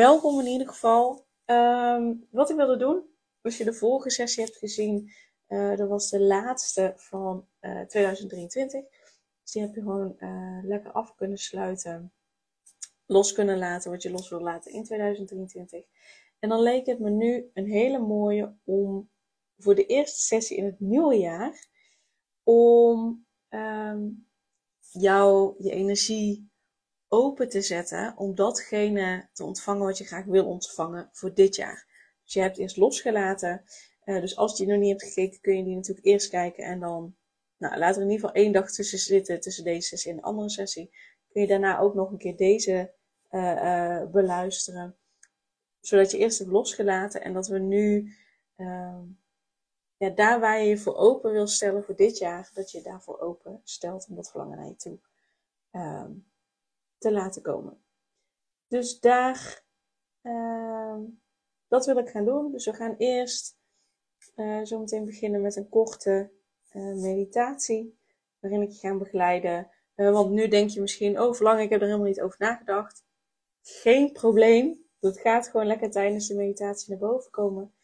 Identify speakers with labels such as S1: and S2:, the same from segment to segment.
S1: Welkom in ieder geval. Ehm, wat ik wilde doen, als je de vorige sessie hebt gezien, uh, dat was de laatste van uh, eh, 2023. Dus die heb je gewoon uh, lekker af kunnen sluiten, los kunnen laten wat je los wil laten in 2023. En dan leek het me nu een hele mooie om voor de eerste sessie in het nieuwe jaar, om um, jou je energie open te zetten om datgene te ontvangen wat je graag wil ontvangen voor dit jaar. Dus je hebt eerst losgelaten. Uh, dus als je nog niet hebt gekeken, kun je die natuurlijk eerst kijken en dan, nou, laat er in ieder geval één dag tussen zitten, tussen deze sessie en de andere sessie. Kun je daarna ook nog een keer deze uh, uh, beluisteren. Zodat je eerst hebt losgelaten en dat we nu, ehm, ja, daar waar je je voor open wil stellen voor dit jaar, dat je daarvoor open stelt om dat verlangen naar je toe. Um, te laten komen. Dus daar, uh, dat wil ik gaan doen. Dus we gaan eerst uh, zo meteen beginnen met een korte uh, meditatie, waarin ik je ga begeleiden. Uh, want nu denk je misschien, oh verlang, ik heb er helemaal niet over nagedacht. Geen probleem. Dat gaat gewoon lekker tijdens de meditatie naar boven komen.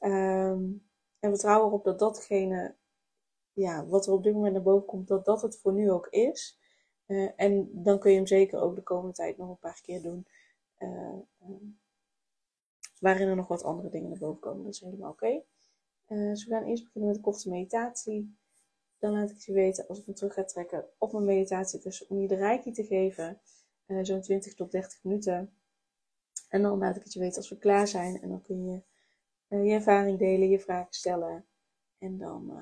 S1: Um, en vertrouw erop dat datgene, ja, wat er op dit moment naar boven komt, dat dat het voor nu ook is. Uh, en dan kun je hem zeker ook de komende tijd nog een paar keer doen. Uh, waarin er nog wat andere dingen naar boven komen. Dat is helemaal oké. Okay. Uh, dus we gaan eerst beginnen met een korte meditatie. Dan laat ik je weten als ik me terug ga trekken op mijn meditatie. Dus om je de reiki te geven. Zo'n 20 tot 30 minuten. En dan laat ik het je weten als we klaar zijn. En dan kun je je ervaring delen, je vragen stellen. En dan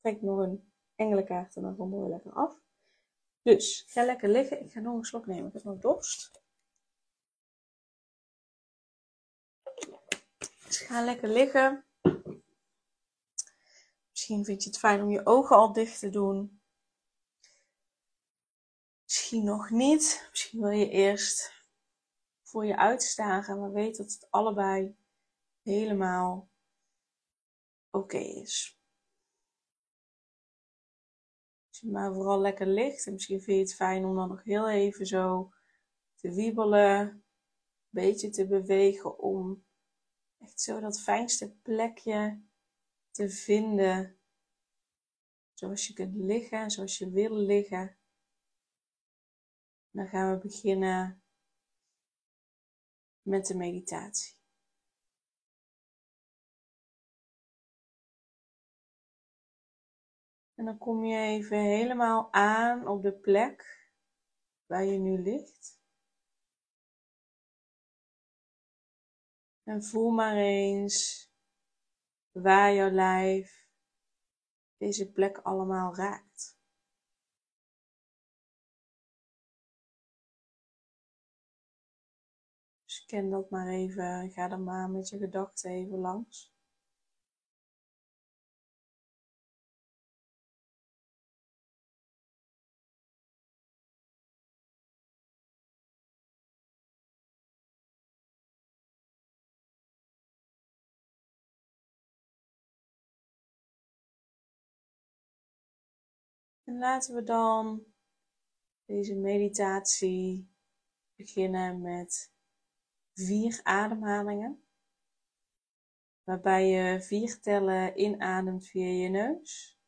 S1: trek ik nog een engelenkaart en dan ronden we lekker af. Dus, ga lekker liggen. Ik ga nog een slok nemen. Ik heb nog dorst. Dus ga lekker liggen. Misschien vind je het fijn om je ogen al dicht te doen. Misschien nog niet. Misschien wil je eerst voor je uitstaren, maar weet dat het allebei helemaal oké is. Maar vooral lekker licht. En misschien vind je het fijn om dan nog heel even zo te wiebelen. Een beetje te bewegen om echt zo dat fijnste plekje te vinden. Zoals je kunt liggen, zoals je wil liggen. Dan gaan we beginnen met de meditatie. En dan kom je even helemaal aan op de plek waar je nu ligt. En voel maar eens waar jouw lijf deze plek allemaal raakt. Scan dat maar even. Ga er maar met je gedachten even langs. En laten we dan deze meditatie beginnen met vier ademhalingen. Waarbij je vier tellen inademt via je neus.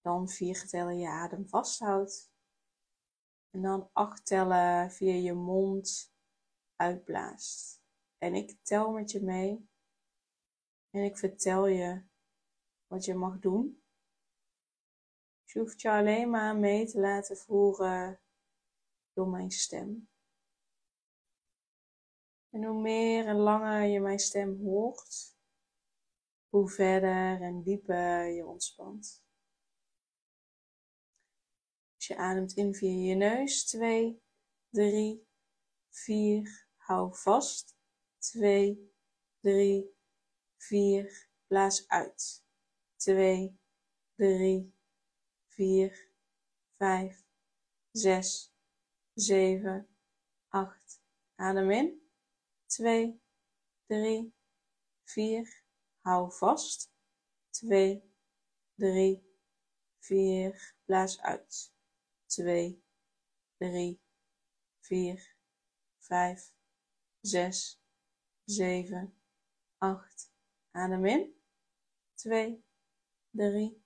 S1: Dan vier tellen je adem vasthoudt. En dan acht tellen via je mond uitblaast. En ik tel met je mee. En ik vertel je wat je mag doen. Dus je hoeft je alleen maar mee te laten voeren door mijn stem. En hoe meer en langer je mijn stem hoort, hoe verder en dieper je ontspant. Dus je ademt in via je neus, 2, 3, 4, hou vast. 2, 3, 4, blaas uit. 2, 3, 4, 5, 6, 7, 8. Adem in. 2, 3, 4. Hou vast. 2, 3, 4. Blaas uit. 2, 3, 4, 5, 6, 7, 8. Adem in. 2, 3,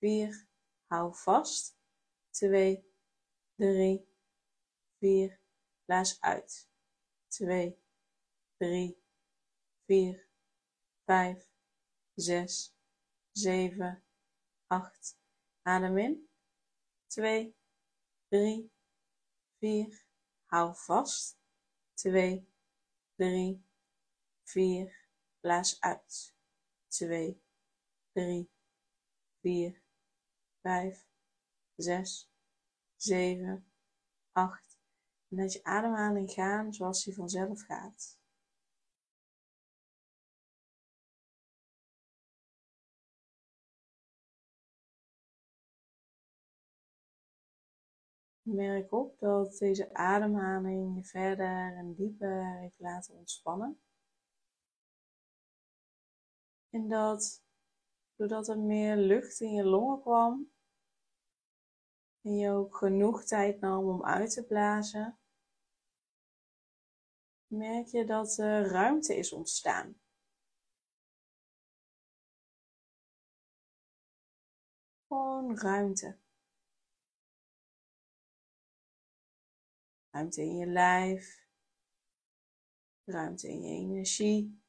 S1: 4. Hou vast. 2, 3, 4. Blaas uit. 2, 3, 4, 5, 6, 7, 8. Adem in. 2, 3, 4. Hou vast. 2, 3, 4. Blaas uit. 2, 3, 4, 5, 6, 7, 8. En laat je ademhaling gaan zoals die vanzelf gaat. Merk op dat deze ademhaling je verder en dieper heeft laten ontspannen. En dat doordat er meer lucht in je longen kwam en je ook genoeg tijd nam om uit te blazen, merk je dat er ruimte is ontstaan. Gewoon ruimte. Ruimte in je lijf, ruimte in je energie.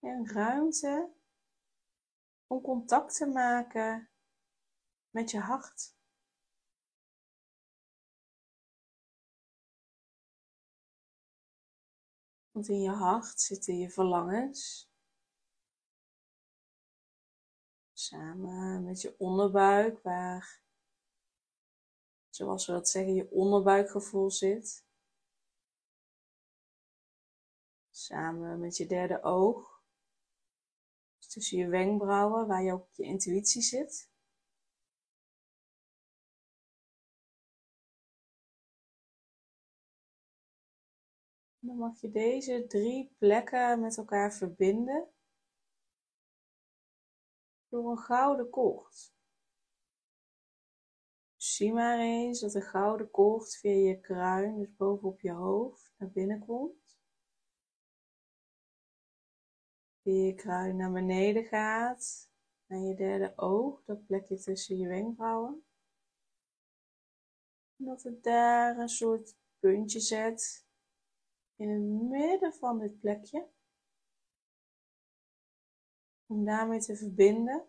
S1: En ruimte om contact te maken met je hart. Want in je hart zitten je verlangens. Samen met je onderbuik, waar, zoals we dat zeggen, je onderbuikgevoel zit. Samen met je derde oog. Tussen je wenkbrauwen, waar je ook je intuïtie zit. Dan mag je deze drie plekken met elkaar verbinden door een gouden koord. Zie maar eens dat de gouden koord via je kruin, dus bovenop je hoofd, naar binnen komt. Via je kruin naar beneden gaat, naar je derde oog, dat plekje tussen je wenkbrauwen. En dat het daar een soort puntje zet in het midden van dit plekje. Om daarmee te verbinden.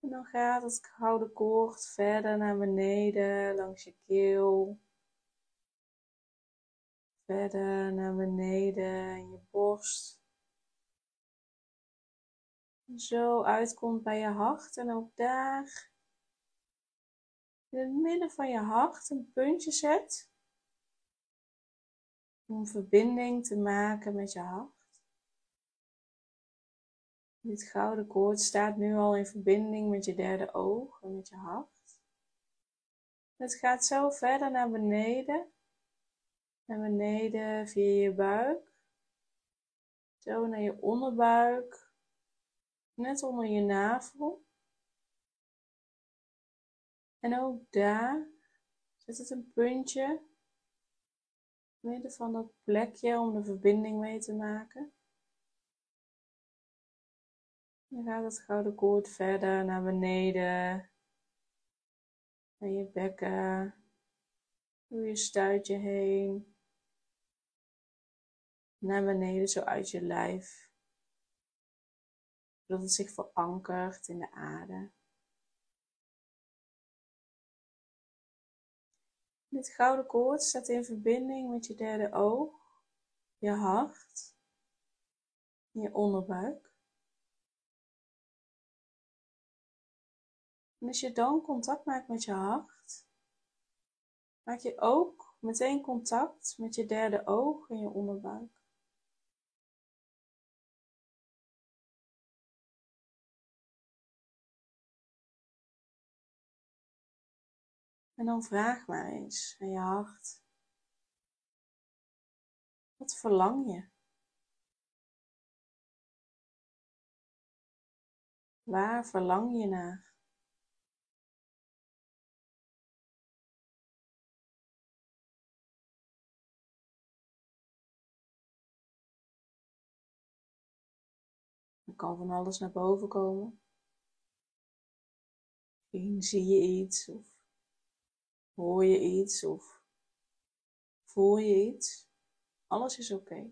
S1: En dan gaat het gouden koord verder naar beneden langs je keel. Verder naar beneden in je borst. Zo uitkomt bij je hart en ook daar in het midden van je hart een puntje zet om verbinding te maken met je hart. Dit gouden koord staat nu al in verbinding met je derde oog en met je hart. Het gaat zo verder naar beneden, naar beneden via je buik, zo naar je onderbuik, net onder je navel. En ook daar zit het een puntje midden van dat plekje om de verbinding mee te maken. Dan gaat het gouden koord verder naar beneden. Naar je bekken. Door je stuitje heen. Naar beneden, zo uit je lijf. Zodat het zich verankert in de aarde. Dit gouden koord staat in verbinding met je derde oog, je hart en je onderbuik. En als je dan contact maakt met je hart, maak je ook meteen contact met je derde oog en je onderbuik. En dan vraag maar eens aan je hart. Wat verlang je? Waar verlang je naar? Er kan van alles naar boven komen. Misschien zie je iets of hoor je iets of voel je iets. Alles is oké.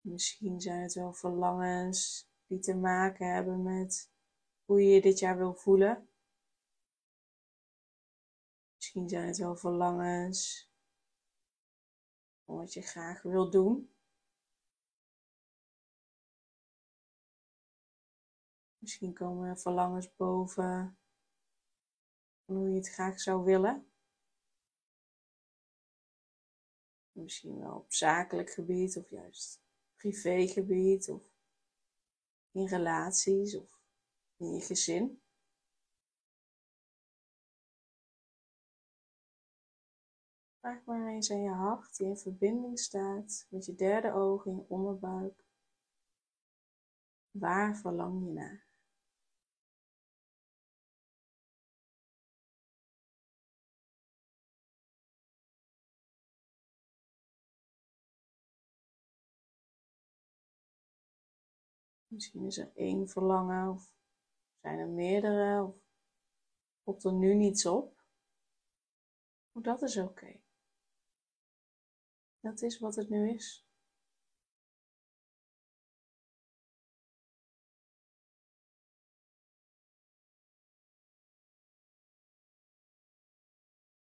S1: Misschien zijn het wel verlangens die te maken hebben met hoe je je dit jaar wil voelen. Misschien zijn het wel verlangens wat je graag wil doen. Misschien komen er verlangens boven van hoe je het graag zou willen. Misschien wel op zakelijk gebied of juist privégebied of in relaties of in je gezin. Vraag maar eens aan je hart die in verbinding staat met je derde oog in je onderbuik. Waar verlang je naar? Misschien is er één verlangen of zijn er meerdere of komt er nu niets op. Ook dat is oké. Dat is wat het nu is.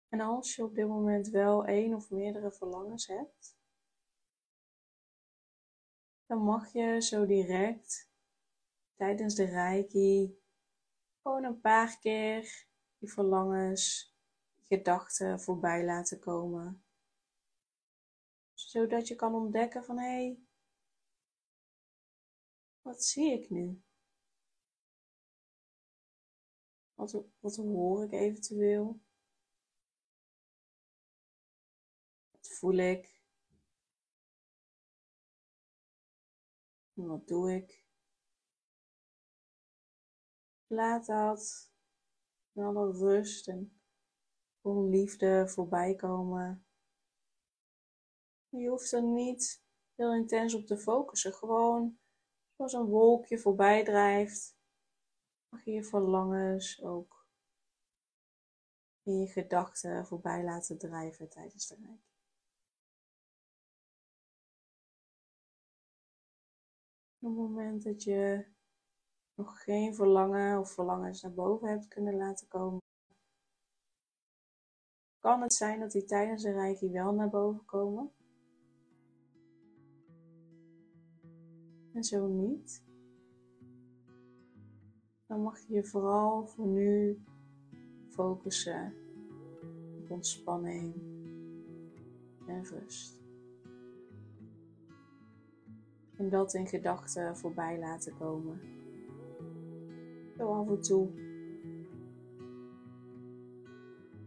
S1: En als je op dit moment wel één of meerdere verlangens hebt, dan mag je zo direct tijdens de reiki gewoon een paar keer die verlangens, gedachten voorbij laten komen. Zodat je kan ontdekken van hé, hey, wat zie ik nu? Wat, wat hoor ik eventueel? Wat voel ik? Wat doe ik? Laat dat in alle rust en vol liefde voorbij komen. Je hoeft er niet heel intens op te focussen. Gewoon zoals een wolkje voorbij drijft, mag je je verlangens ook in je gedachten voorbij laten drijven tijdens de reis. Op het moment dat je nog geen verlangen of verlangens naar boven hebt kunnen laten komen, kan het zijn dat die tijdens de reiki wel naar boven komen. En zo niet. Dan mag je je vooral voor nu focussen op ontspanning en rust. En dat in gedachten voorbij laten komen. Zo af en toe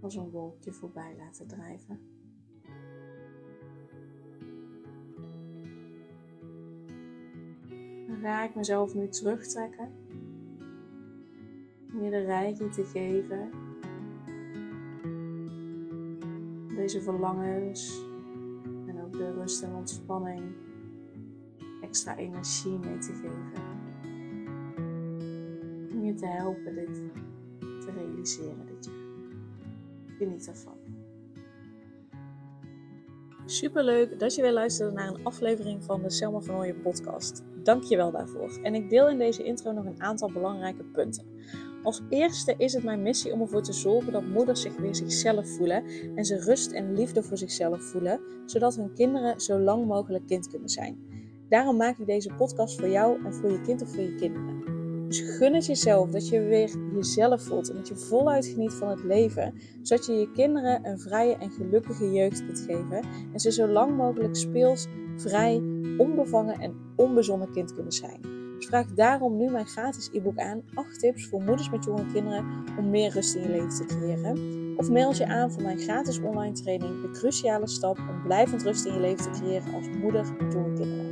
S1: als een wolkje voorbij laten drijven. Dan ga ik mezelf nu terugtrekken. Om de rijkje te geven. Deze verlangens en ook de rust en ontspanning extra energie mee te geven. Om je te helpen dit te realiseren dit jaar. Geniet ervan. Superleuk dat je weer luisterde naar een aflevering van de Selma van podcast. Dank je wel daarvoor. En ik deel in deze intro nog een aantal belangrijke punten. Als eerste is het mijn missie om ervoor te zorgen dat moeders zich weer zichzelf voelen en ze rust en liefde voor zichzelf voelen, zodat hun kinderen zo lang mogelijk kind kunnen zijn. Daarom maak ik deze podcast voor jou en voor je kind of voor je kinderen. Dus gun het jezelf dat je weer jezelf voelt en dat je voluit geniet van het leven, zodat je je kinderen een vrije en gelukkige jeugd kunt geven en ze zo lang mogelijk speels, vrij, onbevangen en onbezonnen kind kunnen zijn. Dus vraag daarom nu mijn gratis e-book aan 8 tips voor moeders met jonge kinderen om meer rust in je leven te creëren. Of meld je aan voor mijn gratis online training De Cruciale Stap om blijvend rust in je leven te creëren als moeder met jonge kinderen.